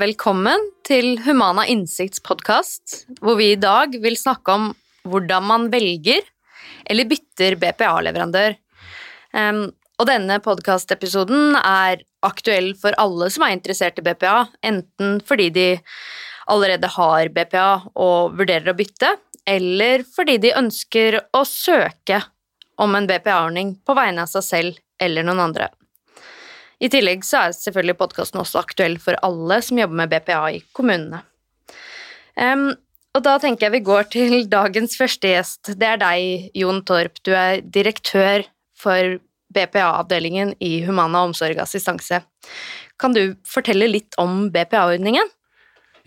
Velkommen til Humana Innsikts podkast, hvor vi i dag vil snakke om hvordan man velger eller bytter BPA-leverandør. Og denne podkastepisoden er aktuell for alle som er interessert i BPA, enten fordi de allerede har BPA og vurderer å bytte, eller fordi de ønsker å søke om en BPA-ordning på vegne av seg selv eller noen andre. I tillegg så er selvfølgelig podkasten også aktuell for alle som jobber med BPA i kommunene. Um, og da tenker jeg vi går til dagens første gjest. Det er deg, Jon Torp. Du er direktør for BPA-avdelingen i Humana omsorg assistanse. Kan du fortelle litt om BPA-ordningen?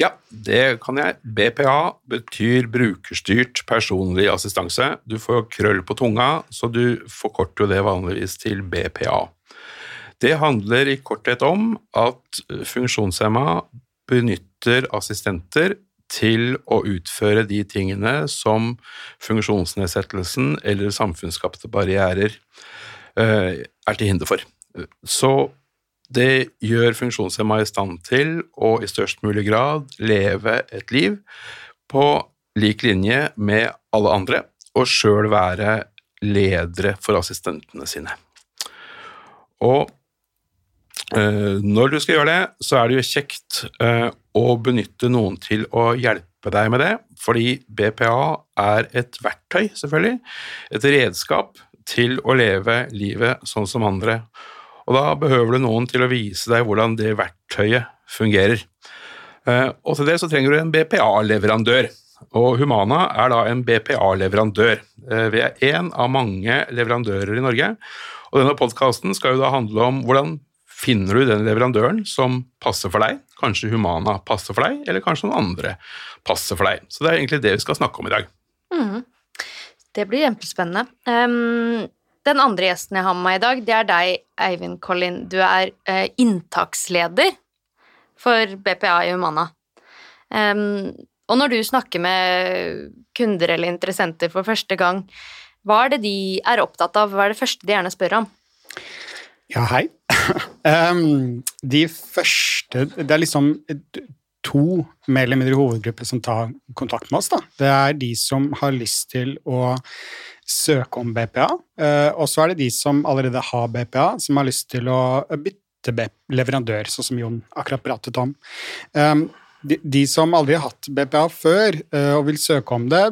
Ja, det kan jeg. BPA betyr brukerstyrt personlig assistanse. Du får krøll på tunga, så du forkorter jo det vanligvis til BPA. Det handler i korthet om at funksjonshemma benytter assistenter til å utføre de tingene som funksjonsnedsettelsen eller samfunnsskapte barrierer eh, er til hinder for. Så det gjør funksjonshemma i stand til å i størst mulig grad leve et liv på lik linje med alle andre, og sjøl være ledere for assistentene sine. Og Eh, når du skal gjøre det, så er det jo kjekt eh, å benytte noen til å hjelpe deg med det, fordi BPA er et verktøy, selvfølgelig, et redskap til å leve livet sånn som andre. Og da behøver du noen til å vise deg hvordan det verktøyet fungerer. Eh, og til det så trenger du en BPA-leverandør. Og Humana er da en BPA-leverandør. Vi er én av mange leverandører i Norge. Og denne podkasten skal jo da handle om hvordan finner du den leverandøren som passer for deg. Kanskje Humana passer for deg, eller kanskje noen andre passer for deg. Så det er egentlig det vi skal snakke om i dag. Mm. Det blir kjempespennende. Um, den andre gjesten jeg har med meg i dag, det er deg, Eivind Collin. Du er uh, inntaksleder for BPA i Humana. Um, og når du snakker med kunder eller interessenter for første gang, hva er det de er opptatt av? Hva er det første de gjerne spør om? Ja, hei. um, de første Det er liksom to mer eller mindre hovedgrupper som tar kontakt med oss. Da. Det er de som har lyst til å søke om BPA, eh, og så er det de som allerede har BPA, som har lyst til å bytte leverandør, sånn som Jon akkurat pratet om. Um, de, som aldri har hatt BPA før uh, og vil søke om det,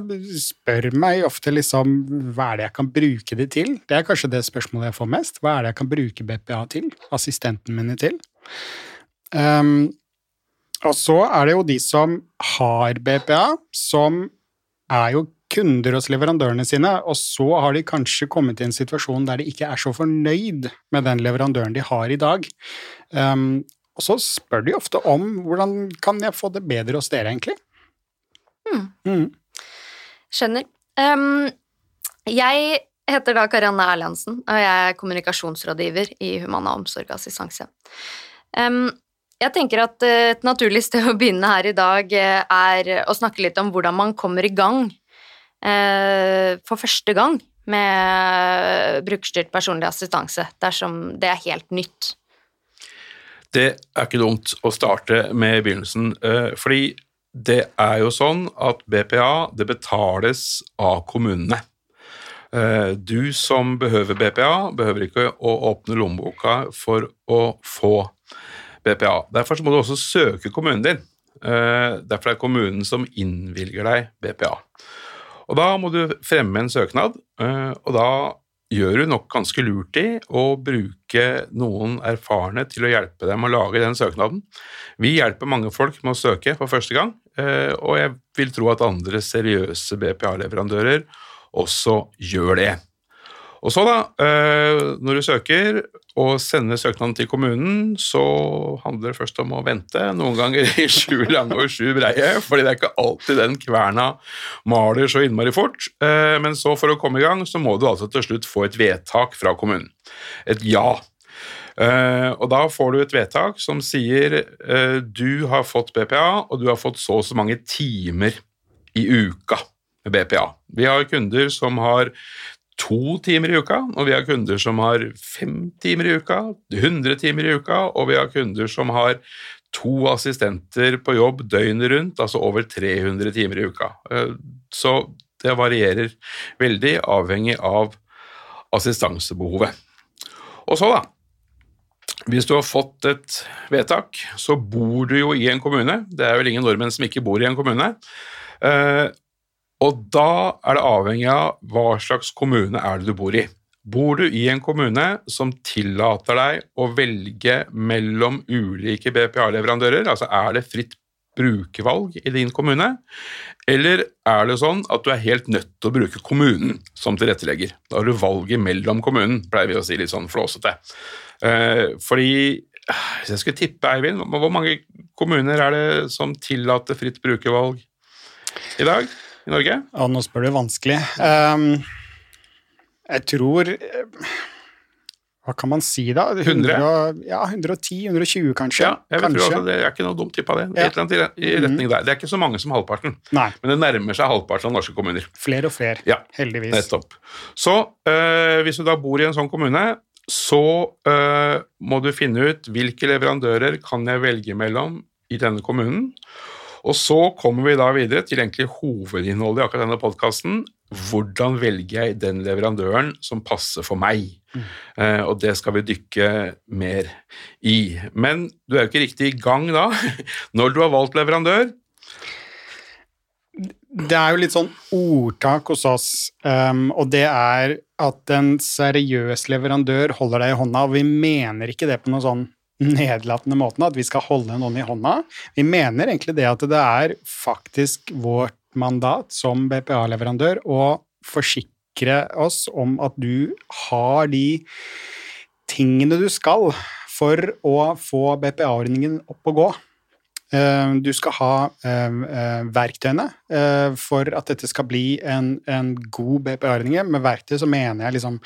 spør meg ofte liksom hva er det jeg kan bruke det til? Det er kanskje det spørsmålet jeg får mest. Hva er det jeg kan bruke BPA til? Assistenten mine til? Um, og så er det jo de som har BPA, som er jo kunder hos leverandørene sine, og så har de kanskje kommet i en situasjon der de ikke er så fornøyd med den leverandøren de har i dag. Um, og så spør de ofte om hvordan kan jeg få det bedre hos dere, egentlig. Mm. Mm. Skjønner. Um, jeg heter da Karianne Erlandsen, og jeg er kommunikasjonsrådgiver i Humana omsorg assistanse. Um, jeg tenker at et naturlig sted å begynne her i dag eh, er å snakke litt om hvordan man kommer i gang uh, for første gang med brukerstyrt personlig assistanse, dersom det er helt nytt. Det er ikke dumt å starte med begynnelsen, eh, fordi det er jo sånn at BPA det betales av kommunene. Eh, du som behøver BPA, behøver ikke å åpne lommeboka for å få BPA. Derfor må du også søke kommunen din. Eh, derfor er det kommunen som innvilger deg BPA. Og Da må du fremme en søknad, og da gjør du nok ganske lurt i å bruke noen erfarne til å hjelpe dem å lage den søknaden. Vi hjelper mange folk med å søke for første gang, eh, og jeg vil tro at andre seriøse BPA-leverandører også gjør det. Og så, da, eh, når du søker og sende søknaden til kommunen, så handler det først om å vente, noen ganger i sju lange og sju breie, fordi det er ikke alltid den kverna maler så innmari fort. Eh, men så, for å komme i gang, så må du altså til slutt få et vedtak fra kommunen. Et ja. Eh, og da får du et vedtak som sier du har fått BPA, og du har fått så og så mange timer i uka med BPA. Vi har kunder som har to timer i uka, og vi har kunder som har fem timer i uka, 100 timer i uka, og vi har kunder som har to assistenter på jobb døgnet rundt, altså over 300 timer i uka. Eh, så det varierer veldig, avhengig av assistansebehovet. Og så, da. Hvis du har fått et vedtak, så bor du jo i en kommune. Det er vel ingen nordmenn som ikke bor i en kommune. Og da er det avhengig av hva slags kommune er det du bor i. Bor du i en kommune som tillater deg å velge mellom ulike BPA-leverandører, altså er det fritt brukervalg i din kommune, eller er det sånn at du er helt nødt til å bruke kommunen som tilrettelegger? Da har du valget mellom kommunen, pleier vi å si litt sånn flåsete. Eh, fordi hvis jeg skulle tippe, Eivind, hvor mange kommuner er det som tillater fritt brukervalg i dag? I Norge? Ja, nå spør du vanskelig. Um, jeg tror Hva kan man si, da? 100? ja, 110-120, kanskje. Ja, jeg kanskje. Tror det er ikke noe dumt tippa, det. Ja. Et eller annet i retning der. Det er ikke så mange som halvparten, Nei. men det nærmer seg halvparten av norske kommuner. Flere og flere, Ja, heldigvis. Nettopp. Så uh, hvis du da bor i en sånn kommune, så øh, må du finne ut hvilke leverandører kan jeg velge mellom i denne kommunen. Og så kommer vi da videre til egentlig hovedinnholdet i akkurat denne podkasten. Hvordan velger jeg den leverandøren som passer for meg? Eh, og det skal vi dykke mer i. Men du er jo ikke riktig i gang da. Når du har valgt leverandør, Det er jo litt sånn ordtak hos oss, um, og det er at en seriøs leverandør holder deg i hånda, og vi mener ikke det på noen sånn nedlatende måten, at vi skal holde noen i hånda. Vi mener egentlig det at det er faktisk vårt mandat som BPA-leverandør å forsikre oss om at du har de tingene du skal for å få BPA-ordningen opp og gå. Eh, Du skal ha eh, eh, verktøyene eh, for at dette skal bli en, en god BPA-ordning. Med verktøy så mener jeg liksom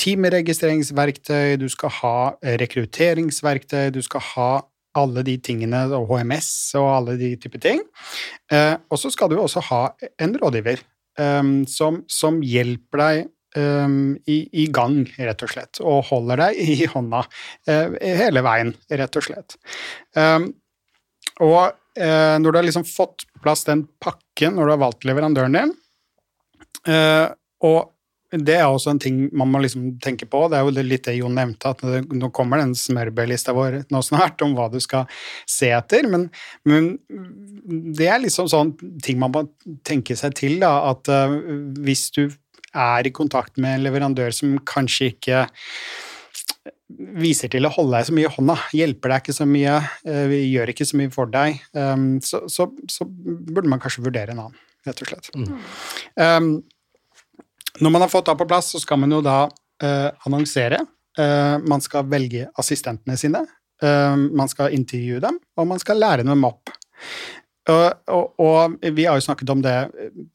teamregistreringsverktøy, du skal ha eh, rekrutteringsverktøy, du skal ha alle de tingene, og HMS og alle de typer ting. Og så skal du også ha en rådgiver eh, som, som hjelper deg Um, i, i gang, rett og slett, og holder deg i hånda uh, hele veien, rett og slett. Um, og eh, når du har liksom fått på plass den pakken når du har valgt leverandøren din, eh, og det er også en ting man må liksom tenke på, det er jo litt det Jon nevnte, at det, nå kommer den smørbrødlista vår nå snart om hva du skal se etter, men, men det er liksom sånn ting man må tenke seg til, da, at eh, hvis du er i kontakt med en leverandør som kanskje ikke viser til å holde deg så mye i hånda, hjelper deg ikke så mye, vi gjør ikke så mye for deg, um, så, så, så burde man kanskje vurdere en annen, rett og slett. Um, når man har fått det på plass, så skal man jo da uh, annonsere. Uh, man skal velge assistentene sine, uh, man skal intervjue dem, og man skal lære dem opp. Og, og, og vi har jo snakket om det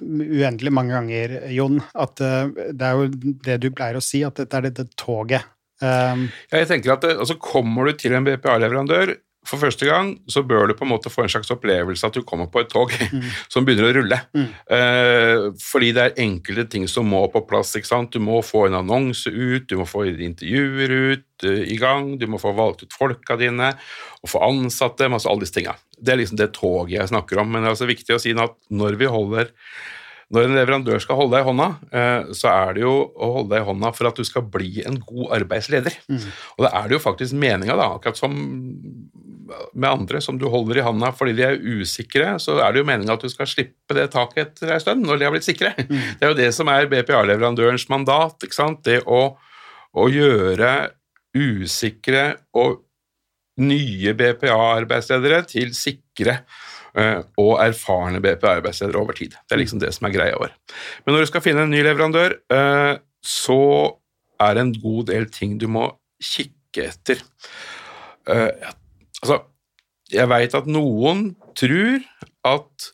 uendelig mange ganger, Jon, at eh, det er jo det du pleier å si, at dette er dette toget. Um, Ja, jeg tenker at det, altså Kommer du til en BPA-leverandør for første gang, så bør du på en måte få en slags opplevelse at du kommer på et tog som begynner å rulle. Mm. Eh, fordi det er enkelte ting som må på plass. ikke sant? Du må få en annonse ut, du må få intervjuer ut eh, i gang, du må få valgt ut folka dine, og få ansatte masse, alle disse tinga. Det er liksom det toget jeg snakker om. Men det er altså viktig å si at når vi holder når en leverandør skal holde deg i hånda, eh, så er det jo å holde deg i hånda for at du skal bli en god arbeidsleder. Og da er det jo faktisk meninga, da, akkurat som med andre som du holder i hånda fordi de er usikre, så er det jo meninga at du skal slippe det taket etter ei stund, når de har blitt sikre. Det er jo det som er BPA-leverandørens mandat. ikke sant? Det å, å gjøre usikre og nye BPA-arbeidsledere til sikre og erfarne BPA-arbeidsledere over tid. Det er liksom det som er greia vår. Men når du skal finne en ny leverandør, eh, så er det en god del ting du må kikke etter. Eh, altså, jeg veit at noen tror at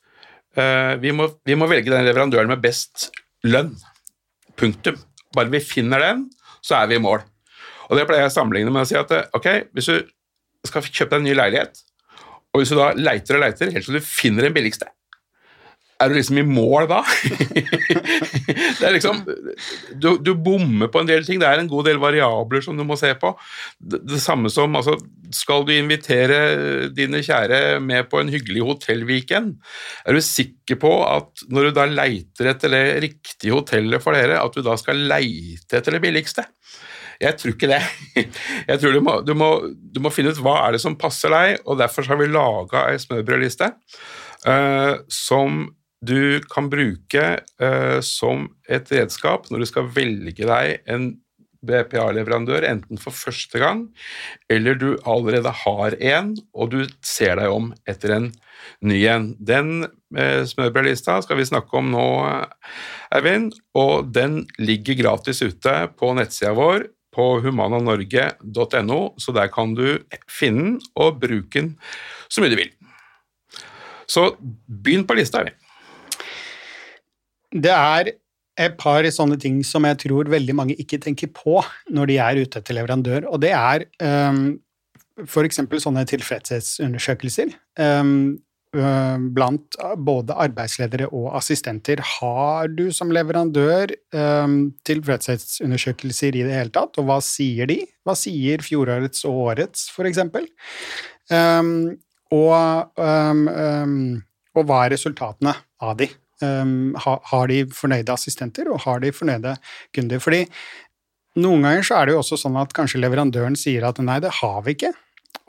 eh, vi, må, vi må velge den leverandøren med best lønn. Punktum. Bare vi finner den, så er vi i mål. Og det pleier jeg å sammenligne med å si at eh, ok, hvis du skal kjøpe deg en ny leilighet, og hvis du da leiter og leiter helt til du finner den billigste, er du liksom i mål da? det er liksom du, du, bommer på en del ting. Det er en god del variabler som du må se på. Det, det samme som altså, Skal du invitere dine kjære med på en hyggelig hotellweekend, er du sikker på at når du da leiter etter det riktige hotellet for dere, at du da skal leite etter det billigste? Jeg tror ikke det. Jeg tror du må, du må, du må finne ut hva er det som passer deg, og derfor har vi laga ei smørbrødliste uh, som du kan bruke uh, som et redskap når du skal velge deg en BPA-leverandør, enten for første gang, eller du allerede har en, og du ser deg om etter en ny en. Den uh, smørbrødlista skal vi snakke om nå, Eivind, og den ligger gratis ute på nettsida vår på humananorge.no, så der kan du finne den og bruke den så mye du vil. Så begynn på lista, Eivind. Det er et par sånne ting som jeg tror veldig mange ikke tenker på når de er ute etter leverandør, og det er um, f.eks. sånne tilfredshetsundersøkelser. Um, blant både arbeidsledere og assistenter. Har du som leverandør um, tilfredshetsundersøkelser i det hele tatt, og hva sier de? Hva sier fjorårets og årets, for eksempel? Og, og, hva er resultatene av de? Har de fornøyde assistenter, og har de fornøyde kunder? Fordi noen ganger så er det jo også sånn at kanskje leverandøren sier at nei, det har vi ikke.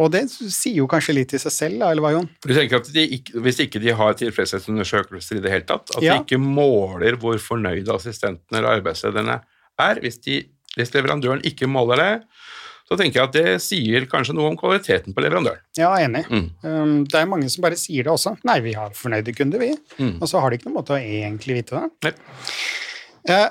Og det sier jo kanskje litt i seg selv, eller hva, Jon? Du tenker at ikke, Hvis ikke de har tilfredshetsundersøkelser i det hele tatt, at ja. de ikke måler hvor fornøyde assistentene eller arbeidslederne er, hvis, de, hvis leverandøren ikke måler det, så tenker jeg at det sier kanskje noe om kvaliteten på leverandøren. Ja, enig. Mm. Um, det er mange som bare sier det også. Nei, vi har fornøyde kunder, vi. Mm. Og så har de ikke noen måte å egentlig vite det. Eh,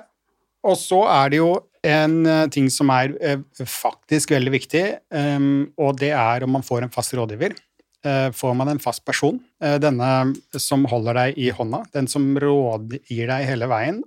og så er det jo en eh, ting som er eh, faktisk veldig viktig, um, og det er om man får en fast rådgiver. Får man en fast person, denne som holder deg i hånda, den som rådgir deg hele veien,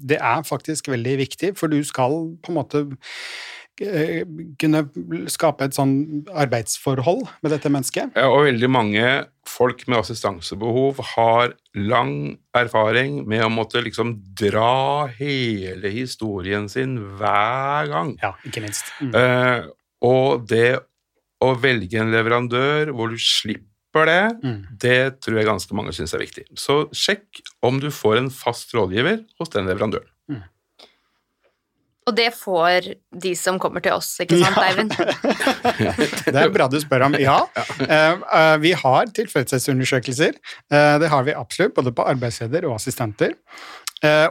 det er faktisk veldig viktig, for du skal på en måte Eh, kunne skape et sånn arbeidsforhold med dette mennesket. Ja, og veldig mange folk med assistansebehov har lang erfaring med å måtte liksom dra hele historien sin hver gang. Ja, ikke minst. Mm. Eh, og det å velge en leverandør hvor du slipper det, mm. det tror jeg ganske mange syns er viktig. Så sjekk om du får en fast rådgiver hos den leverandøren. Mm. Og det får de som kommer til oss, ikke sant, ja. Eivind? det er bra du spør om. Ja, uh, vi har tilfredshetsundersøkelser. Uh, det har vi absolutt, både på arbeidsleder og assistenter.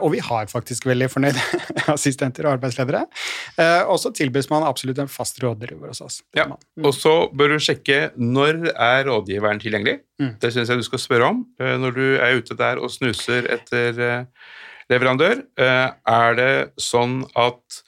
Og vi har faktisk veldig fornøyde assistenter og arbeidsledere. og så tilbys man absolutt en fast rådgiver hos oss. Ja, Og så bør du sjekke når er rådgiveren tilgjengelig. Mm. Det syns jeg du skal spørre om når du er ute der og snuser etter leverandør. Eh, er det sånn at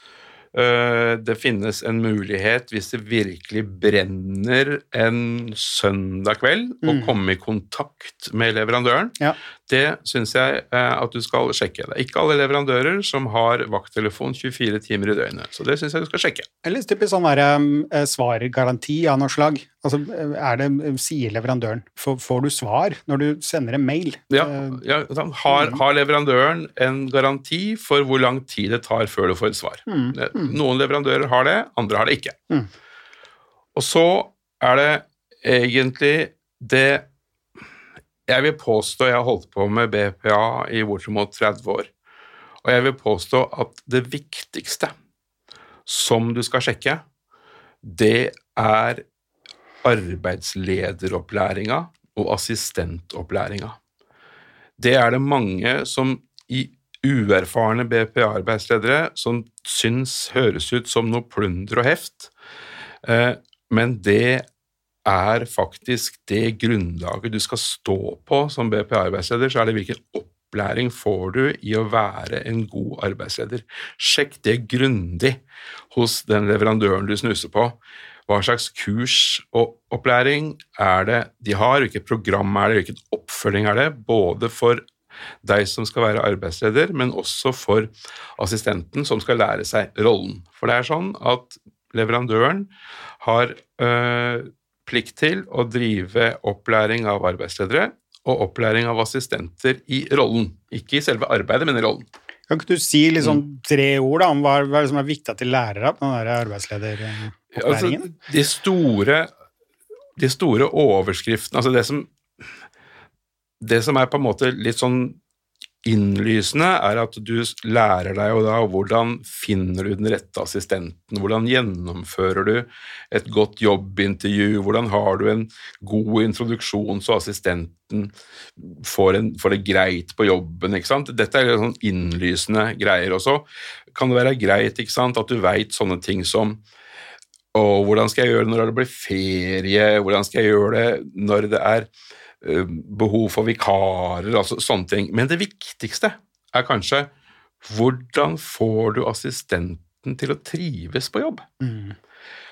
eh, det finnes en mulighet, hvis det virkelig brenner en søndag kveld, å mm. komme i kontakt med leverandøren. Ja. Det syns jeg eh, at du skal sjekke. Det er ikke alle leverandører som har vakttelefon 24 timer i døgnet, så det syns jeg du skal sjekke. Eller typisk sånn der, um, svargaranti av noe slag. Altså, er det, Sier leverandøren får, du svar når du sender en mail? Ja, ja har, mm. har, leverandøren en garanti for hvor lang tid det tar før du får et svar? Mm. Mm. Noen leverandører har det, andre har det ikke. Mm. Og så er det egentlig det jeg vil påstå jeg har holdt på med BPA i bortimot 30 år, og jeg vil påstå at det viktigste som du skal sjekke, det er arbeidslederopplæringa og assistentopplæringa. Det er det mange som i uerfarne BPA-arbeidsledere som syns høres ut som noe plunder og heft, eh, men det er faktisk det grunnlaget du skal stå på som BPA-arbeidsleder, så er det hvilken opplæring får du i å være en god arbeidsleder. Sjekk det grundig hos den leverandøren du snuser på. Hva slags kurs og opplæring er det de har, hvilket program er det, hvilken oppfølging er det, både for deg som skal være arbeidsleder, men også for assistenten som skal lære seg rollen. For det er sånn at leverandøren har øh, plikt til å drive opplæring av arbeidsledere, og opplæring av assistenter i rollen. Ikke i selve arbeidet, men i rollen. Kan ikke du si liksom tre ord da, om hva, hva som er viktig at de lærer av den arbeidslederopplæringen? Altså, de, store, de store overskriftene Altså det som Det som er på en måte litt sånn innlysende, er at du lærer deg jo da hvordan finner du den rette assistenten, hvordan gjennomfører du et godt jobbintervju, hvordan har du en god introduksjon så assistenten får, en, får det greit på jobben. ikke sant? Dette er sånn innlysende greier. også. kan det være greit ikke sant, at du veit sånne ting som og hvordan skal jeg gjøre det når det blir ferie, hvordan skal jeg gjøre det når det er behov for vikarer, altså sånne ting. Men det viktigste er kanskje hvordan får du assistenten til å trives på jobb? Mm.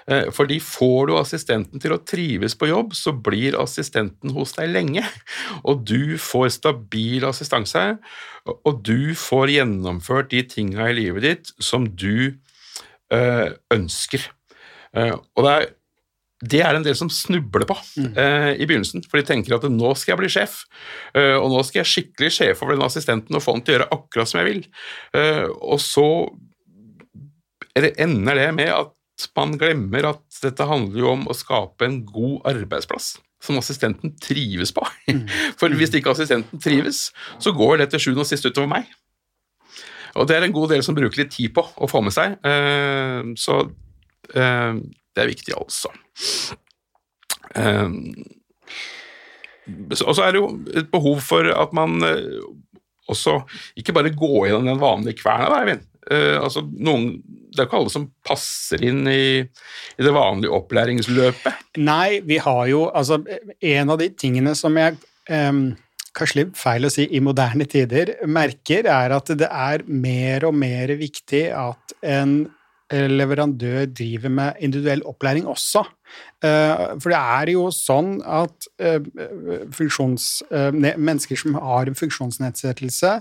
Eh, fordi får du assistenten til å trives på jobb, så blir assistenten hos deg lenge. Og du får stabil assistanse, og du får gjennomført de tinga i livet ditt som du øh, ønsker. Og det er det er en del som snubler på mm. eh, i begynnelsen, for de tenker at nå skal jeg bli sjef, eh, og nå skal jeg skikkelig sjef over den assistenten og få han til å gjøre akkurat som jeg vil. Eh, og så det ender det med at man glemmer at dette handler jo om å skape en god arbeidsplass som assistenten trives på. Mm. For hvis ikke assistenten trives, så går det til sjuende og sist utover meg. Og det er en god del som bruker litt tid på å få med seg. Så det er viktig, altså. Um, og så er det jo et behov for at man uh, også ikke bare går gjennom den vanlige kverna, Eivind. Uh, altså noen, det er ikke alle som passer inn i, i, det vanlige opplæringsløpet. Nei, vi har jo altså En av de tingene som jeg um, kanskje litt feil å si i moderne tider, merker, er at det er mer og mer viktig at en leverandør driver med individuell opplæring også. Eh, for det er jo sånn at eh, eh, mennesker som har en funksjonsnedsettelse,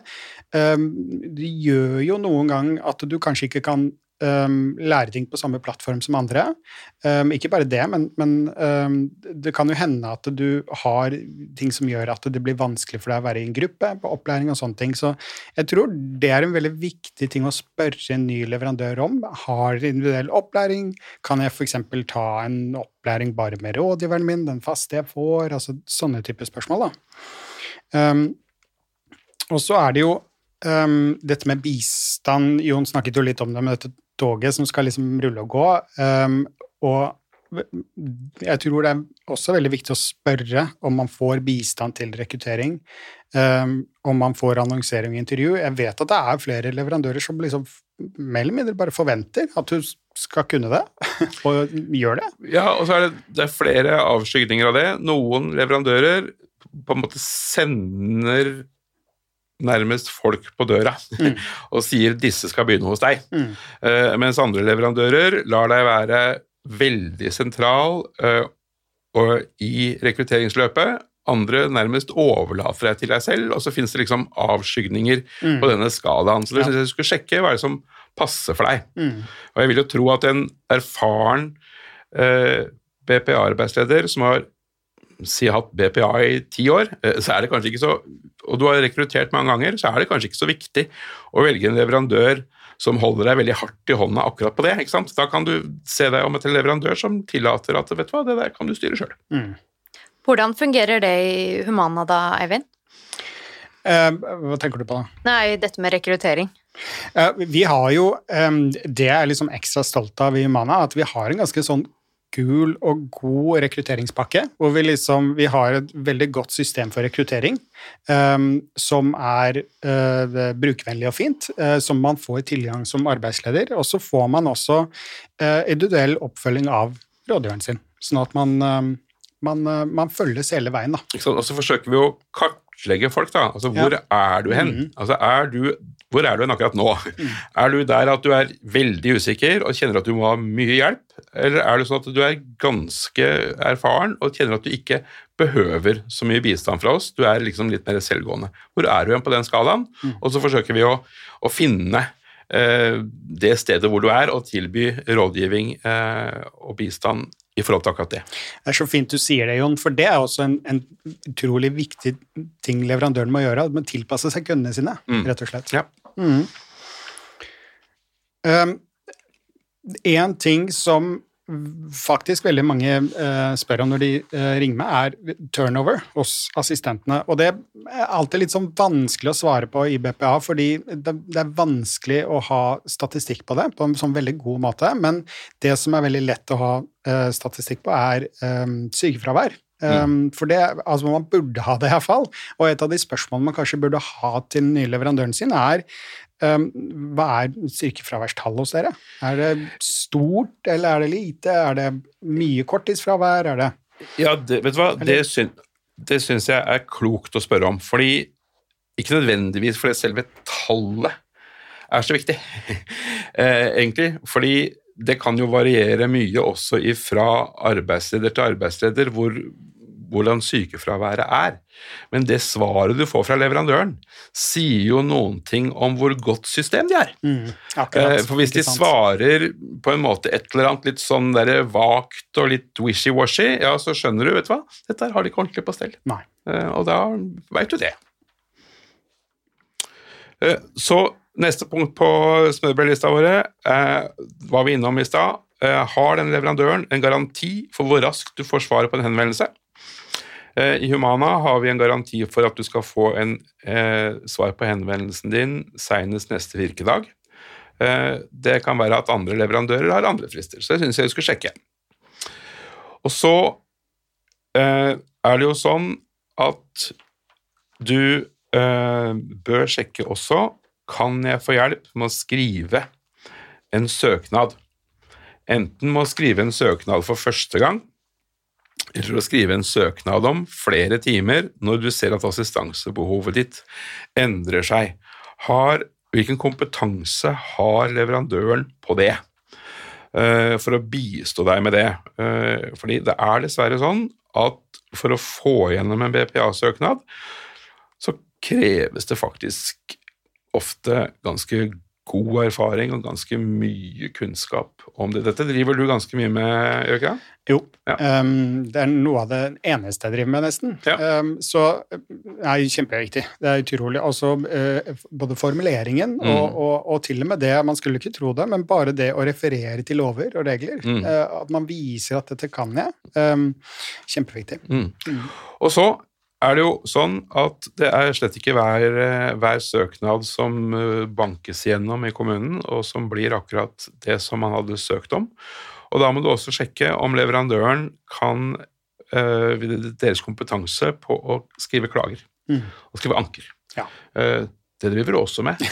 det gjør jo noen gang at du kanskje ikke kan um, lære ting på samme plattform som andre. Um, ikke bare det, men, men um, det kan jo hende at du har ting som gjør at det blir vanskelig for deg å være i en gruppe på opplæring og sånne ting. Så jeg tror det er en veldig viktig ting å spørre en ny leverandør om. Har individuell opplæring? Kan jeg f.eks. ta en opplæring bare med rådgiveren min, den faste jeg får? Altså sånne typer spørsmål, da. og så er det jo um, dette med bistand Jon snakket jo litt om det men dette toget som skal liksom rulle og gå. Um, og jeg tror det er også veldig viktig å spørre om man får bistand til rekruttering. Um, om man får annonsering og intervju. Jeg vet at det er flere leverandører som liksom mer eller mindre bare forventer at du skal kunne det, og gjør det. Ja, og så er det, det er flere avskygninger av det. Noen leverandører på en måte sender nærmest folk på døra mm. og sier 'disse skal begynne hos deg'. Mm. Uh, mens andre leverandører lar deg være veldig sentral uh, i rekrutteringsløpet. Andre nærmest overlater deg til deg selv, og så finnes det liksom avskygninger mm. på denne skalaen. Så det ja. jeg du skulle sjekke hva er det som passer for deg. Mm. Og jeg vil jo tro at en erfaren uh, eh, BPA-arbeidsleder som har si hatt BPA i ti år, så er det kanskje ikke så og du har rekruttert mange ganger, så er det kanskje ikke så viktig å velge en leverandør som holder deg veldig hardt i hånda akkurat på det. ikke sant? Da kan du se deg om etter en leverandør som tillater at vet du hva, det der kan du styre sjøl. Mm. Hvordan fungerer det i Humana da, Eivind? Eh, hva tenker du på da? Nei, dette med rekruttering. Eh, vi har jo, eh, Det jeg er liksom ekstra stolt av i Humana, at vi har en ganske sånn kul og god rekrutteringspakke, hvor vi liksom vi har et veldig godt system for rekruttering um, som er uh, brukervennlig og fint, uh, som man får tilgang som arbeidsleder. Og så får man også uh, individuell oppfølging av rådgiveren sin, sånn at man, man, man følges hele veien. Da. Og så forsøker vi å kartlegge folk, da. Altså, hvor ja. er du hen? Mm. Altså, er du hvor er du hen akkurat nå? Mm. Er du der at du er veldig usikker og kjenner at du må ha mye hjelp, eller er det sånn at du er ganske erfaren og kjenner at du ikke behøver så mye bistand fra oss, du er liksom litt mer selvgående? Hvor er du igjen på den skalaen? Mm. Og så forsøker vi å, å finne eh, det stedet hvor du er, og tilby rådgivning eh, og bistand i forhold til akkurat det. Det er så fint du sier det, Jon, for det er også en, en utrolig viktig ting leverandøren må gjøre. At man tilpasser seg kundene sine, Mm. rett og slett. Ja. Mm. Um, en ting som faktisk veldig mange uh, spør om når de uh, ringer meg, er turnover hos assistentene. Og det er alltid litt sånn vanskelig å svare på i BPA, fordi det, det er vanskelig å ha statistikk på det på en sånn veldig god måte. Men det som er veldig lett å ha uh, statistikk på, er um, sykefravær. Um, For det, altså man burde ha det iallfall. Og et av de spørsmålene man kanskje burde ha til den nye leverandøren sin, er hva er sykefraværstallet hos dere? Er det stort, eller er det lite? Er det mye korttidsfravær? Er det Ja, det, vet du hva, det, syn, det syns jeg er klokt å spørre om. Fordi Ikke nødvendigvis fordi selve tallet er så viktig, eh, egentlig. Fordi det kan jo variere mye også fra arbeidsleder til arbeidsleder hvor, hvordan sykefraværet er. Men det svaret du får fra leverandøren, sier jo noen ting om hvor godt system de er. mm, akkurat? Eh, For hvis de svarer på en måte et eller annet litt sånn der vagt og litt wishy-washy, ja, så skjønner du, vet du hva, dette har de ikke ordentlig på stell. Nei. Eh, Og da veit du det. Eh, Så neste punkt på smørbrødlista våre var vi innom i stad. Har den leverandøren en garanti for hvor raskt du får svaret på en henvendelse? Eh, I Humana har vi en garanti for at du skal få en eh, svar på henvendelsen din senest neste virkedag. Eh, det kan være at andre leverandører har andre frister, så det syns jeg du skal sjekke. Og så eh, er det jo sånn at du eh, bør sjekke også kan jeg få hjelp med å skrive en søknad. Enten med å skrive en søknad for første gang, eller å skrive en søknad om flere timer når du ser at assistansebehovet ditt endrer seg. Har, hvilken kompetanse har leverandøren på det? eh, For å bistå deg med det. Eh, Fordi det er dessverre sånn at for å få gjennom en BPA-søknad, så kreves det faktisk ofte ganske god erfaring og ganske mye kunnskap om det. Dette driver du ganske mye med, det? Jo. Ja. Um, det er noe av det eneste jeg driver med, nesten. Ja. Um, så det er kjempeviktig. Det er utrolig. Altså, uh, både formuleringen Mm. og, og, og til og med det Man skulle ikke tro det, men bare det å referere til lover og regler. Mm. Uh, at man viser at dette kan jeg. Um, kjempeviktig. Mm. Og så er det jo sånn at det er slett ikke hver, eh, hver søknad som eh, bankes gjennom i kommunen, og som blir akkurat det som man hadde søkt om. Og da må du også sjekke om leverandøren kan øh, deres kompetanse på å skrive klager Mm. og skrive anker. Ja. Det driver du også med.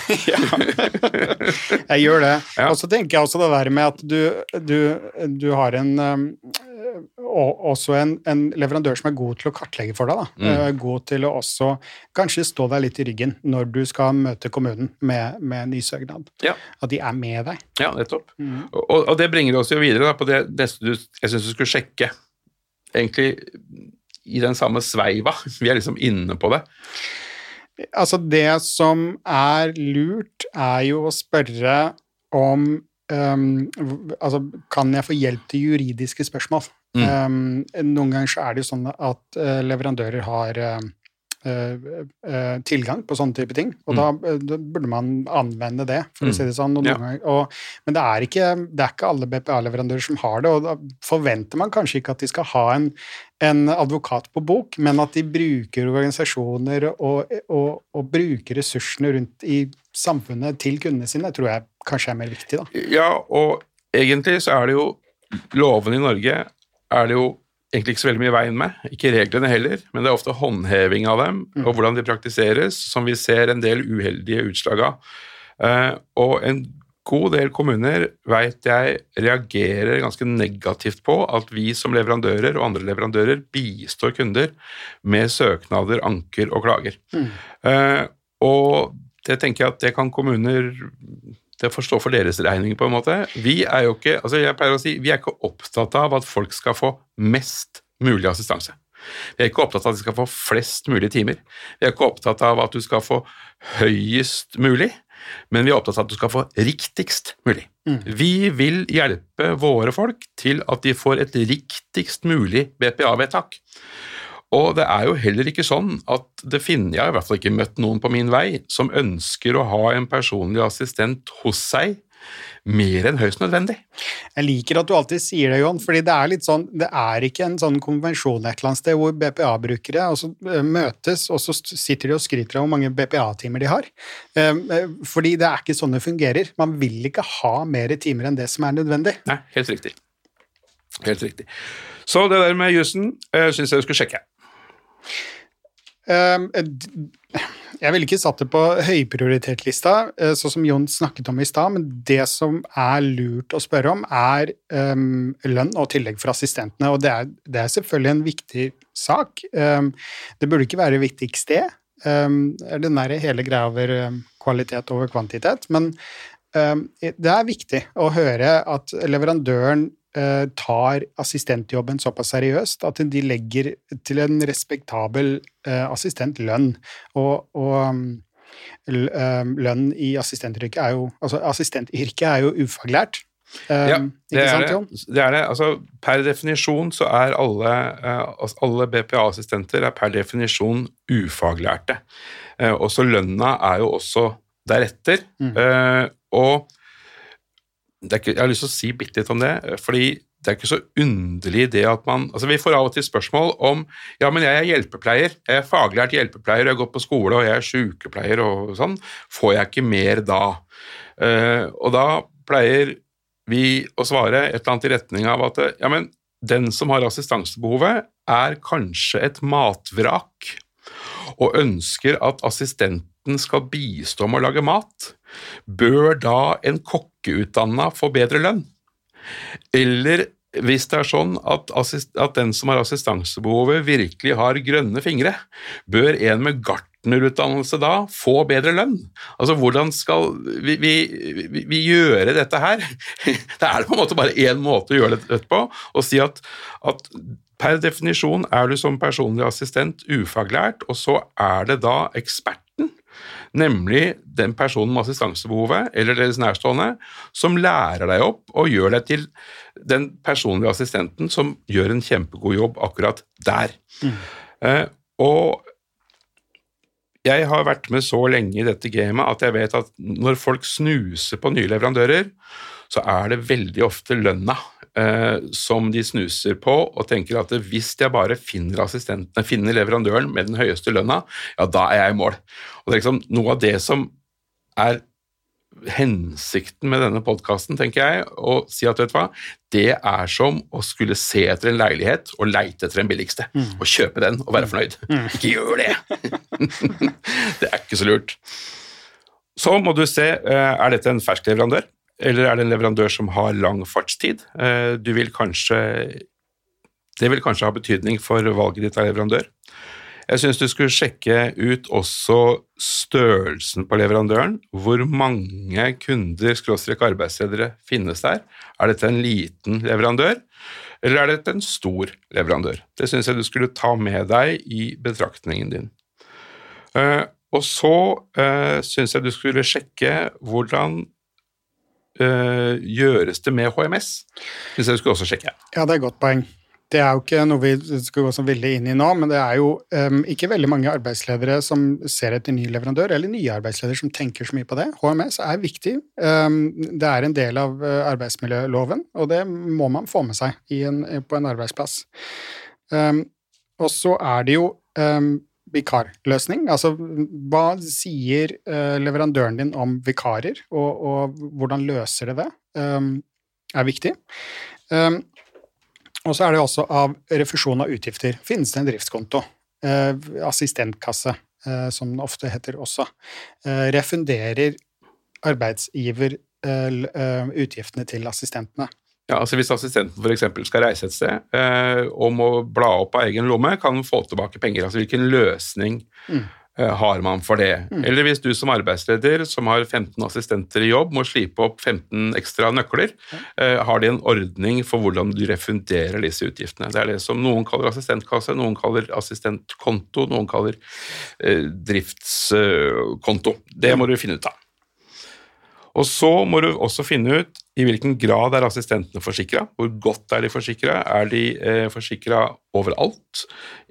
Jeg gjør det. Ja. Og så tenker jeg også det der med at du, du, du har en um, og også en, en leverandør som er god til å kartlegge for deg. Da. Mm. Eh, God til å også kanskje stå deg litt i ryggen når du skal møte kommunen med, med ny søknad. Ja. At de er med deg. Ja, nettopp. Mm. Og, og det bringer oss jo videre da, på det neste du, jeg syns du skulle sjekke. Egentlig i den samme sveiva. Vi er liksom inne på det. Altså, det som er lurt, er jo å spørre om um, Altså, kan jeg få hjelp til juridiske spørsmål? Mm. Um, noen ganger så er det jo sånn at uh, leverandører har uh, eh, tilgang på sånne type ting, og da, eh, da burde man anvende det, for Mm. å si det sånn. Ja. ganger, og, men det er, ikke, det er ikke alle BPA-leverandører som har det, og da forventer man kanskje ikke at de skal ha en, en advokat på bok, men at de bruker organisasjoner og, og, og bruker ressursene rundt i samfunnet til kundene sine, tror jeg kanskje er mer viktig, da. Ja, og egentlig så er det jo Lovene i Norge er det jo egentlig ikke så veldig mye i veien med. Ikke reglene heller, men det er ofte håndheving av dem og hvordan de praktiseres, som vi ser en del uheldige utslag av. Eh, og en god del kommuner vet jeg reagerer ganske negativt på at vi som leverandører og andre leverandører bistår kunder med søknader, anker og klager. Mm. og det tenker jeg at det kan kommuner det får stå for deres regning, på en måte. Vi er jo ikke altså jeg pleier å si, vi er ikke opptatt av at folk skal få mest mulig assistanse. Vi er ikke opptatt av at de skal få flest mulig timer. Vi er ikke opptatt av at du skal få høyest mulig. men vi er opptatt av at du skal få riktigst mulig. Vi vil hjelpe våre folk til at de får et riktigst mulig BPA-vedtak. Og det er jo heller ikke sånn at det finner, jeg har i hvert fall ikke møtt noen på min vei som ønsker å ha en personlig assistent hos seg mer enn høyst nødvendig. Jeg liker at du alltid sier det, Jon, fordi det er litt sånn, det er ikke en sånn konvensjon et eller annet sted hvor BPA-brukere altså, eh, møtes, og så sitter de og skryter av hvor mange BPA-timer de har. Eh, eh, Fordi det er ikke sånn det fungerer. Man vil ikke ha mer timer enn det som er nødvendig. Nei, helt riktig. Helt riktig. Så det der med jussen uh, syns jeg du skulle sjekke. Eh, d- Jeg ville ikke satt det på høyprioritet-lista, eh, sånn som Jon snakket om i stad, men det som er lurt å spørre om, er eh, lønn og tillegg for assistentene, og det er, selvfølgelig en viktig sak. Eh, det burde ikke være viktigst det. Den der hele greia over kvalitet over kvantitet, men det er viktig å høre at leverandøren tar assistentjobben såpass seriøst at de legger til en respektabel eh, assistentlønn. Og, og um, um, lønn i assistentyrket er jo Altså, assistentyrket er jo ufaglært. Ja, det er det. Det er det. Altså, per definisjon så er alle, eh, altså, alle BPA-assistenter er per definisjon ufaglærte. Eh, også lønna er jo også deretter. Mm. Eh, og ikke, jeg har lyst til å si bitte litt om det, fordi det er ikke så underlig det at man altså Vi får av og til spørsmål om ja, men jeg er hjelpepleier, jeg er faglært hjelpepleier, jeg har gått på skole og jeg er sykepleier og sånn. Får jeg ikke mer da? Uh, og da pleier vi å svare et eller annet i retning av at ja, men den som har assistansebehovet, er kanskje et matvrak og ønsker at assistenten skal bistå med å lage mat, bør da en kokkeutdanna få bedre lønn? Eller hvis det er sånn at, at den som har assistansebehovet virkelig har grønne fingre, bør en med gartnerutdannelse da få bedre lønn? Altså, hvordan skal vi, vi, vi, vi gjøre dette her? Det er på en måte bare én måte å gjøre dette på, og si at, at per definisjon er du som personlig assistent ufaglært, og så er det da eksperten nemlig den personen med assistansebehovet eller deres nærstående, som lærer deg opp og gjør deg til den personlige assistenten som gjør en kjempegod jobb akkurat der. Eh, og jeg har vært med så lenge i dette gamet at jeg vet at når folk snuser på nye leverandører, så er det veldig ofte lønna som de snuser på, og tenker at hvis jeg bare finner finner leverandøren med den høyeste lønna, ja, da er jeg i mål. Og det er liksom noe av det som er hensikten med denne podkasten, tenker jeg, å si at vet du hva, det er som å skulle se etter en leilighet og leite etter den billigste, og kjøpe den og være fornøyd. Ikke gjør det! det er ikke så lurt. Så må du se, eh, er dette en fersk leverandør, eller er det en leverandør som har lang fartstid? Eh, Du vil kanskje Det vil kanskje ha betydning for valget ditt av leverandør. Jeg syns du skulle sjekke ut også størrelsen på leverandøren. Hvor mange kunder, skråstrek arbeidsledere, finnes der? Er dette en liten leverandør, eller er dette en stor leverandør? Det syns jeg du skulle ta med deg i betraktningen din. Eh, og så uh, syns jeg du skulle sjekke hvordan eh, gjøres det med HMS. Hvis jeg skulle også sjekke. Ja, det er et godt poeng. Det er jo ikke noe vi skal gå så veldig inn i nå, men det er jo um, ikke veldig mange arbeidsledere som ser etter ny leverandør, eller nye arbeidsledere som tenker så mye på det. HMS er viktig. Um, det er en del av eh, arbeidsmiljøloven, og det må man få med seg en, på en arbeidsplass. Um, og så er det jo vikarløsning. Altså, hva sier eh, leverandøren din om vikarer, og, og hvordan løser det det, Um, er viktig. Um, og så er det også av refusjon av utgifter. Finnes det en driftskonto? Uh, assistentkasse, uh, som det ofte heter også. Uh, refunderer arbeidsgiver eh, eh, utgiftene til assistentene. Ja, altså Hvis assistenten for eksempel skal reise et sted eh, og må bla opp av egen lomme, kan få tilbake penger. Altså Hvilken løsning Mm. eh, har man for det? Eller hvis du som arbeidsleder som har 15 assistenter i jobb, må slipe opp 15 ekstra nøkler, eh, har de en ordning for hvordan du refunderer disse utgiftene? Det er det som noen kaller assistentkasse, noen kaller assistentkonto, noen kaller eh, driftskonto. det må du finne ut av. Og så må du også finne ut i hvilken grad er assistentene forsikra. Hvor godt er de forsikra? Er de eh, forsikra overalt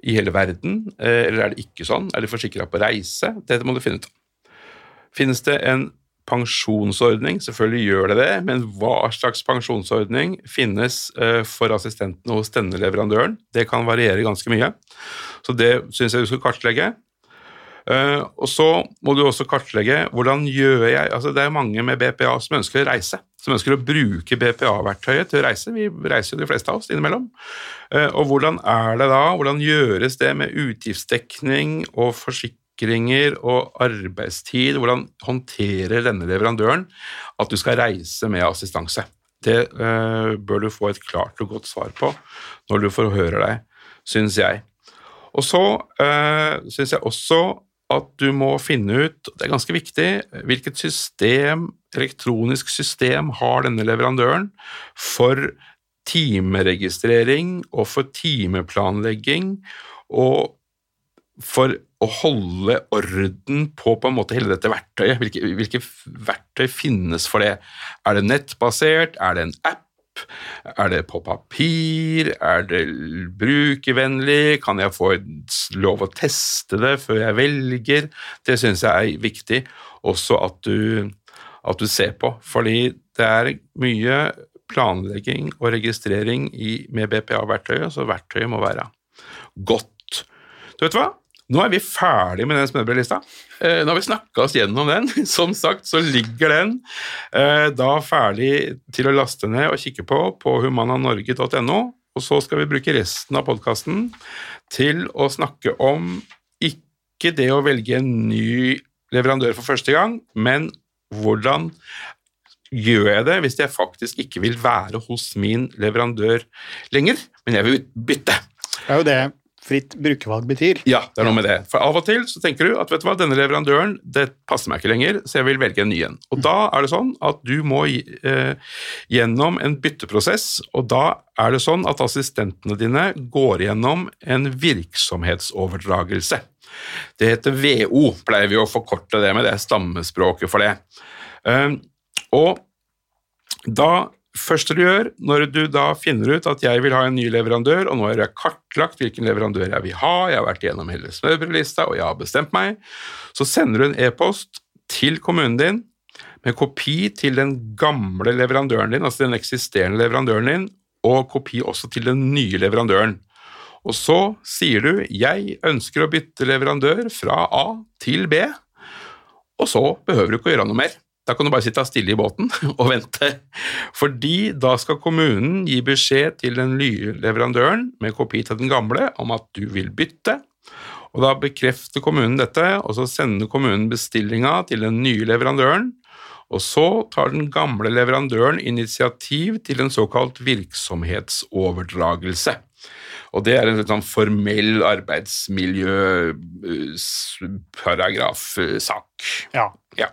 i hele verden, eh, eller er det ikke sånn? Er de forsikra på reise? Dette må du finne ut av. Finnes det en pensjonsordning? Selvfølgelig gjør det det, men hva slags pensjonsordning finnes eh, for assistentene hos denne leverandøren? Det kan variere ganske mye, så det syns jeg du skal kartlegge. Uh, og så må du også kartlegge hvordan gjør jeg altså Det er mange med BPA som ønsker å reise, som ønsker å bruke BPA-verktøyet til å reise. Vi reiser jo de fleste av oss innimellom. Uh, og hvordan er det da? Hvordan gjøres det med utgiftsdekning og forsikringer og arbeidstid? Hvordan håndterer denne leverandøren at du skal reise med assistanse? Det uh, bør du få et klart og godt svar på når du forhører deg, syns jeg. Og så øh, syns jeg også at du må finne ut, det er ganske viktig, hvilket system, elektronisk system har denne leverandøren for timeregistrering og for timeplanlegging og for å holde orden på på en måte hele dette verktøyet. Hvilke, hvilke verktøy finnes for det? Er det nettbasert? Er det en app? Er det på papir? Er det brukervennlig? Kan jeg få lov å teste det før jeg velger? Det syns jeg er viktig også at du, at du, ser på, fordi det er mye planlegging og registrering i, med BPA-verktøyet, så verktøyet må være godt. Du vet hva? Nå er vi ferdig med den smørbrødlista. Eh, nå har vi snakka oss gjennom den. Som sagt så ligger den eh, da ferdig til å laste ned og kikke på på humananorge.no. Og så skal vi bruke resten av podkasten til å snakke om ikke det å velge en ny leverandør for første gang, men hvordan gjør jeg det hvis jeg faktisk ikke vil være hos min leverandør lenger, men jeg vil bytte? Det er jo det fritt brukervalg betyr. Ja, det er noe med det. For av og til så tenker du at vet du hva, denne leverandøren det passer meg ikke lenger, så jeg vil velge en ny en. Og da er det sånn at du må eh, gjennom en bytteprosess, og da er det sånn at assistentene dine går gjennom en virksomhetsoverdragelse. Det heter VO, pleier vi å forkorte det med, det er stammespråket for det. Um, og da første du gjør, når du da finner ut at jeg vil ha en ny leverandør, og nå har jeg kartlagt hvilken leverandør jeg vil ha, jeg har vært gjennom hele smørbrødlista, og jeg har bestemt meg, så sender du en e-post til kommunen din med kopi til den gamle leverandøren din, altså den eksisterende leverandøren din, og kopi også til den nye leverandøren. Og så sier du 'jeg ønsker å bytte leverandør fra A til B', og så behøver du ikke å gjøre noe mer. Da kan du bare sitte stille i båten og vente, fordi da skal kommunen gi beskjed til den nye leverandøren med kopi til den gamle om at du vil bytte. Og Da bekrefter kommunen dette, og så sender kommunen bestillinga til den nye leverandøren. Og så tar den gamle leverandøren initiativ til en såkalt virksomhetsoverdragelse. Og det er en sånn formell arbeidsmiljøparagrafsak. Ja. ja.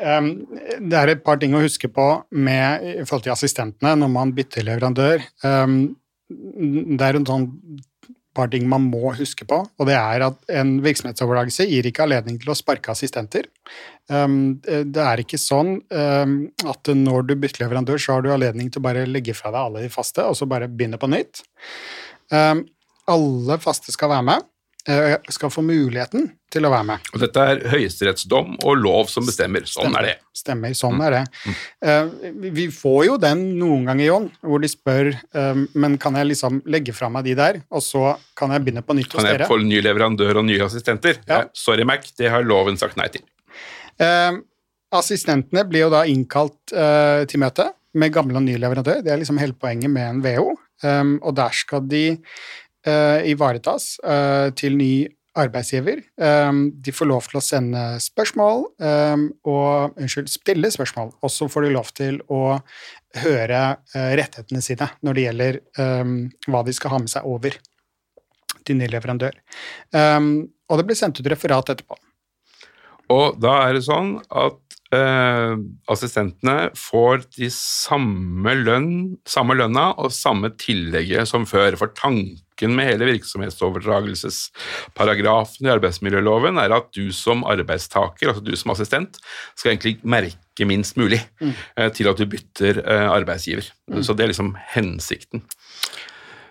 Det er et par ting å huske på med, i forhold til assistentene når man bytter leverandør. Det er en sånn par ting man må huske på, og det er at en virksomhetsoverdragelse gir ikke anledning til å sparke assistenter. Det er ikke sånn at når du bytter leverandør, så har du anledning til å bare legge fra deg alle de faste, og så bare begynne på nytt. alle faste skal være med. Eh, skal få muligheten til å være med. Og Dette er høyesterettsdom og lov som bestemmer. Sånn Stemmer. er det. Stemmer, sånn mm. er det. Mm. Vi får jo den noen ganger, Jon, hvor de spør eh, men kan jeg liksom legge fra meg de der, og så kan jeg begynne på nytt hos dere. Kan jeg få ny leverandør og nye assistenter? Ja. Sorry, Mac, det har loven sagt nei til. Assistentene blir jo da innkalt til møte med gamle og nye leverandør. Det er liksom hele poenget med en VO. Og der skal de ivaretas uh, til ny arbeidsgiver. Um, de får lov til å sende spørsmål og unnskyld, stille spørsmål. Og så får de lov til å høre rettighetene sine når det gjelder hva de skal ha med seg over til ny leverandør. og det blir sendt ut referat etterpå. Og da er det sånn at Uh, assistentene får de samme lønn, samme lønna og samme tillegget som før. For tanken tanken med hele virksomhetsoverdragelsesparagrafen i arbeidsmiljøloven er at du som arbeidstaker, altså du som assistent, skal egentlig merke minst mulig Mm. eh, til at du bytter arbeidsgiver. arbeidsgiver. Så det er liksom hensikten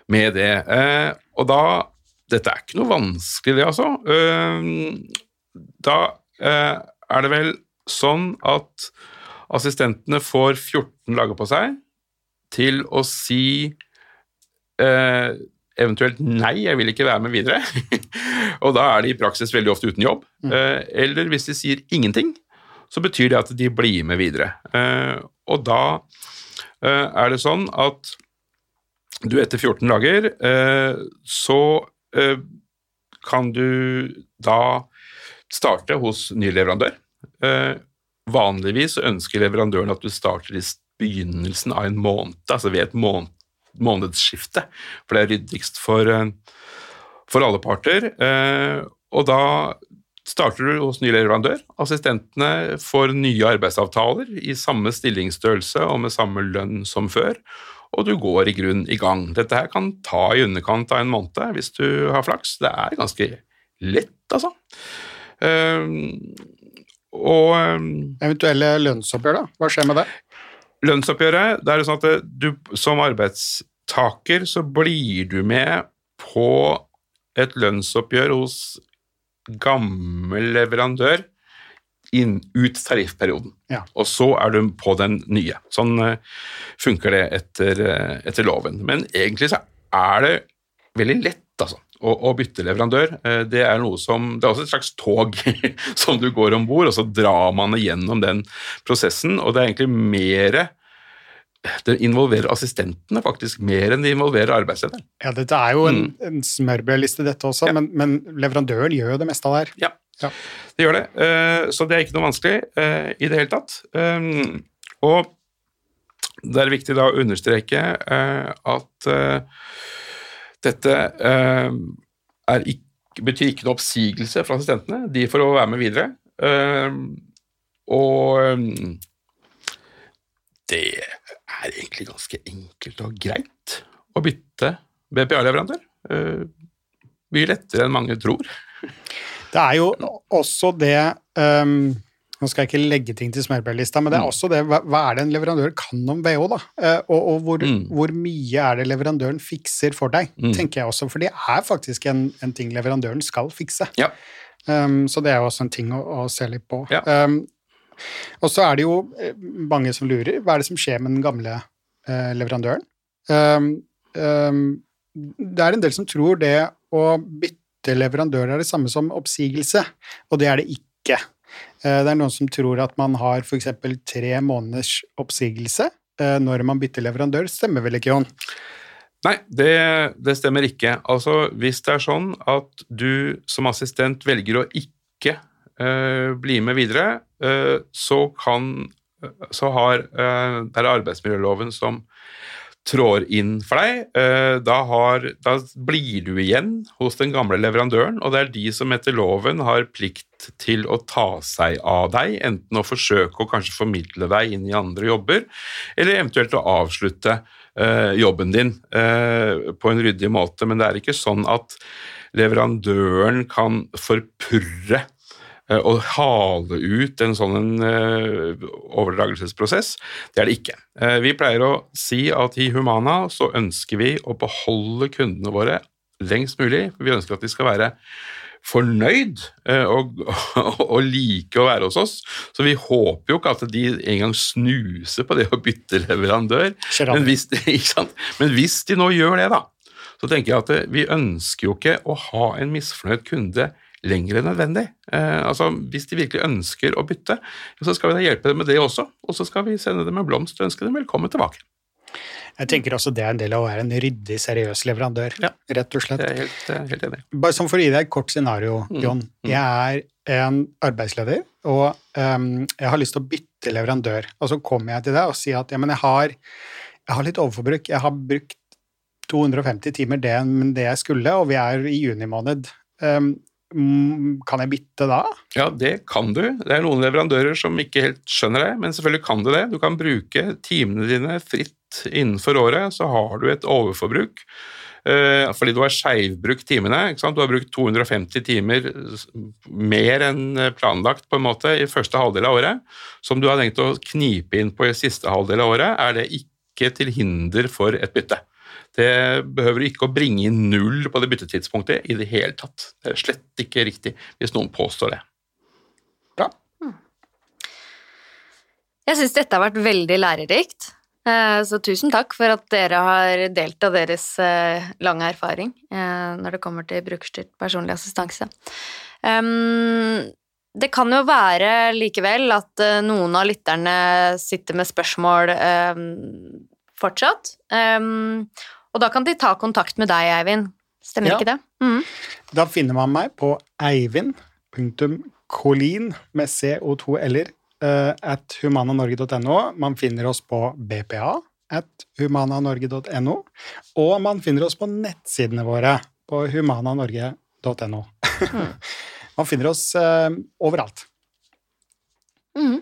med det. Eh, og da Dette er ikke noe vanskelig, det, altså. Eh, da eh, er det vel sånn at assistentene får 14 dager på seg til å si eh, eventuelt nei, jeg vil ikke være med videre. og da er de i praksis veldig ofte uten jobb. Eh, eller hvis de sier ingenting, så betyr det at de blir med videre. Eh, og da eh, er det sånn at du etter 14 dager eh, så kan du da starte hos ny leverandør. Eh, vanligvis ønsker leverandøren at du starter i begynnelsen av en måned, altså ved et måned, månedsskifte, for det er ryddigst for, eh, for alle parter. Eh, og da starter du hos ny leverandør. Assistentene får nye arbeidsavtaler i samme stillingsstørrelse og med samme lønn som før, og du går i grunn i gang. Dette her kan ta i underkant av en måned hvis du har flaks. Det er ganske lett, altså. Um, og um, Eventuelle lønnsoppgjør, da? Hva skjer med det? Lønnsoppgjøret, det er sånn at du som arbeidstaker så blir du med på et lønnsoppgjør hos gammel leverandør inn, ut tariffperioden. Ja. Og så er du på den nye. Sånn eh, funker det etter, eh, etter loven. Men egentlig så er det veldig lett, altså. Å, å bytte leverandør, Eh, det er noe som Det er også et slags tog som du går om bord, og så drar man gjennom den prosessen, og det er egentlig mer Det involverer assistentene faktisk mer enn det involverer arbeidslederen. Ja, dette er jo en, en smørbrødliste, dette også, Mm. Ja. men, men leverandøren gjør jo det meste av det her. Ja, Ja. det gjør det. Eh, Så det er ikke noe vanskelig eh, i det hele tatt. Og det er viktig da å understreke at dette eh, ikke, betyr ikke noe oppsigelse fra assistentene. De får å være med videre. Um, Og det er egentlig ganske enkelt og greit å bytte BPA-leverandør. Eh, Mye lettere enn mange tror. Det er jo også det um, Nå skal jeg ikke legge ting til smørbrødlista, men det er Mm. også det hva, er det en leverandør kan om BH, da? Eh, og og hvor, Mm. hvor mye er det leverandøren fikser for deg, Mm. tenker jeg også. For det er faktisk en, en ting leverandøren skal fikse. Ja. Um, så det er jo også en ting å, å se litt på. Ja. Um, og så er det jo eh, mange som lurer. Hva er det som skjer med den gamle uh, leverandøren? Um, um, det er en del som tror det å bytte leverandør er det samme som oppsigelse, og det er det ikke. Eh, Det er noen som tror at man har f.eks. tre måneders oppsigelse eh, når man bytter leverandør. Stemmer vel ikke, Jon? Nei, det, det stemmer ikke. Altså, hvis det er sånn at du som assistent velger å ikke uh, bli med videre, uh, så kan så har uh, Det er arbeidsmiljøloven som trår inn for deg. Eh, da, har, da blir du igjen hos den gamle leverandøren, og det er de som etter loven har plikt til å ta seg av deg, enten å forsøke å kanskje formidle deg inn i andre jobber, eller eventuelt å avslutte eh, jobben din eh, på en ryddig måte. Men det er ikke sånn at leverandøren kan forpurre eh, og hale ut en sånn en, eh, overdragelsesprosess. Det er det ikke. Eh, vi pleier å si at i Humana så ønsker vi å beholde kundene våre lengst mulig. Vi ønsker at de skal være fornøyd og, og, og like å være hos oss. Så vi håper jo ikke at de engang snuser på det å bytte leverandør. Men hvis? Men hvis de nå gjør det, da, så tenker jeg at vi ønsker jo ikke å ha en misfornøyd kunde lenger enn nødvendig. Eh, altså, Hvis de virkelig ønsker å bytte, så skal vi da hjelpe dem med det også. Og så skal vi sende dem en blomst og ønske dem velkommen tilbake. Jeg tenker også det er en del av å være en ryddig, seriøs leverandør, Ja. rett og slett. Det er helt, helt enig. Bare sånn for å gi deg et kort scenario, Mm, Jon. Jeg er en arbeidsleder, og um, jeg har lyst til å bytte leverandør. Og så kommer jeg til deg og sier at ja, men jeg har, jeg har litt overforbruk. Jeg har brukt 250 timer det, men det jeg skulle, og vi er i juni måned. Mm, kan jeg bytte da? Ja, det kan du. Det er noen leverandører som ikke helt skjønner det, men selvfølgelig kan du det. Du kan bruke timene dine fritt innenfor året, så har du et overforbruk Eh, fordi du har skeivbrukt timene. Du har brukt 250 timer mer enn planlagt på en måte i første halvdel av året, som du har tenkt å knipe inn på i siste halvdel av året, er det ikke til hinder for et bytte. Det behøver ikke å bringe inn null på det byttetidspunktet i det hele tatt. Det er slett ikke riktig hvis noen påstår det. Bra. Jeg syns dette har vært veldig lærerikt. Eh, Så tusen takk for at dere har delt av deres eh, lange erfaring eh, når det kommer til brukerstyrt personlig assistanse. Um, Det kan jo være likevel at noen av lytterne sitter med spørsmål um, fortsatt. Og da kan de ta kontakt med deg, Eivind. Stemmer Ja. ikke det? Mm. Da finner man meg på eivind.kolin med CO2-l-er eh, at humananorge.no. Man finner oss på bpa at humananorge.no, og man finner oss på nettsidene våre på humananorge.no. man finner oss uh, overalt. Mhm.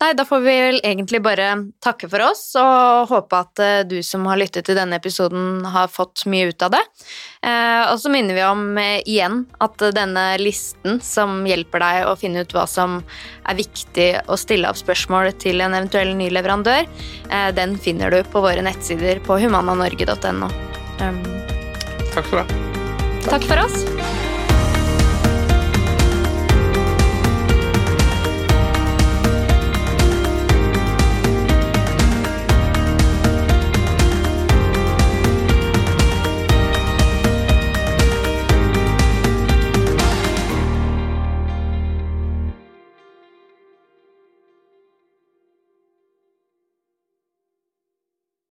Nei, da får vi vel egentlig bare takke for oss og håpe at eh, du som har lyttet til denne episoden, har fått mye ut av det. Eh, og så minner vi om eh, igjen at denne listen som hjelper deg å finne ut hva som er viktig å stille av spørsmål til en eventuell ny leverandør, den finner du på våre nettsider på humananorge.no. Um, Takk du ha. takk for oss.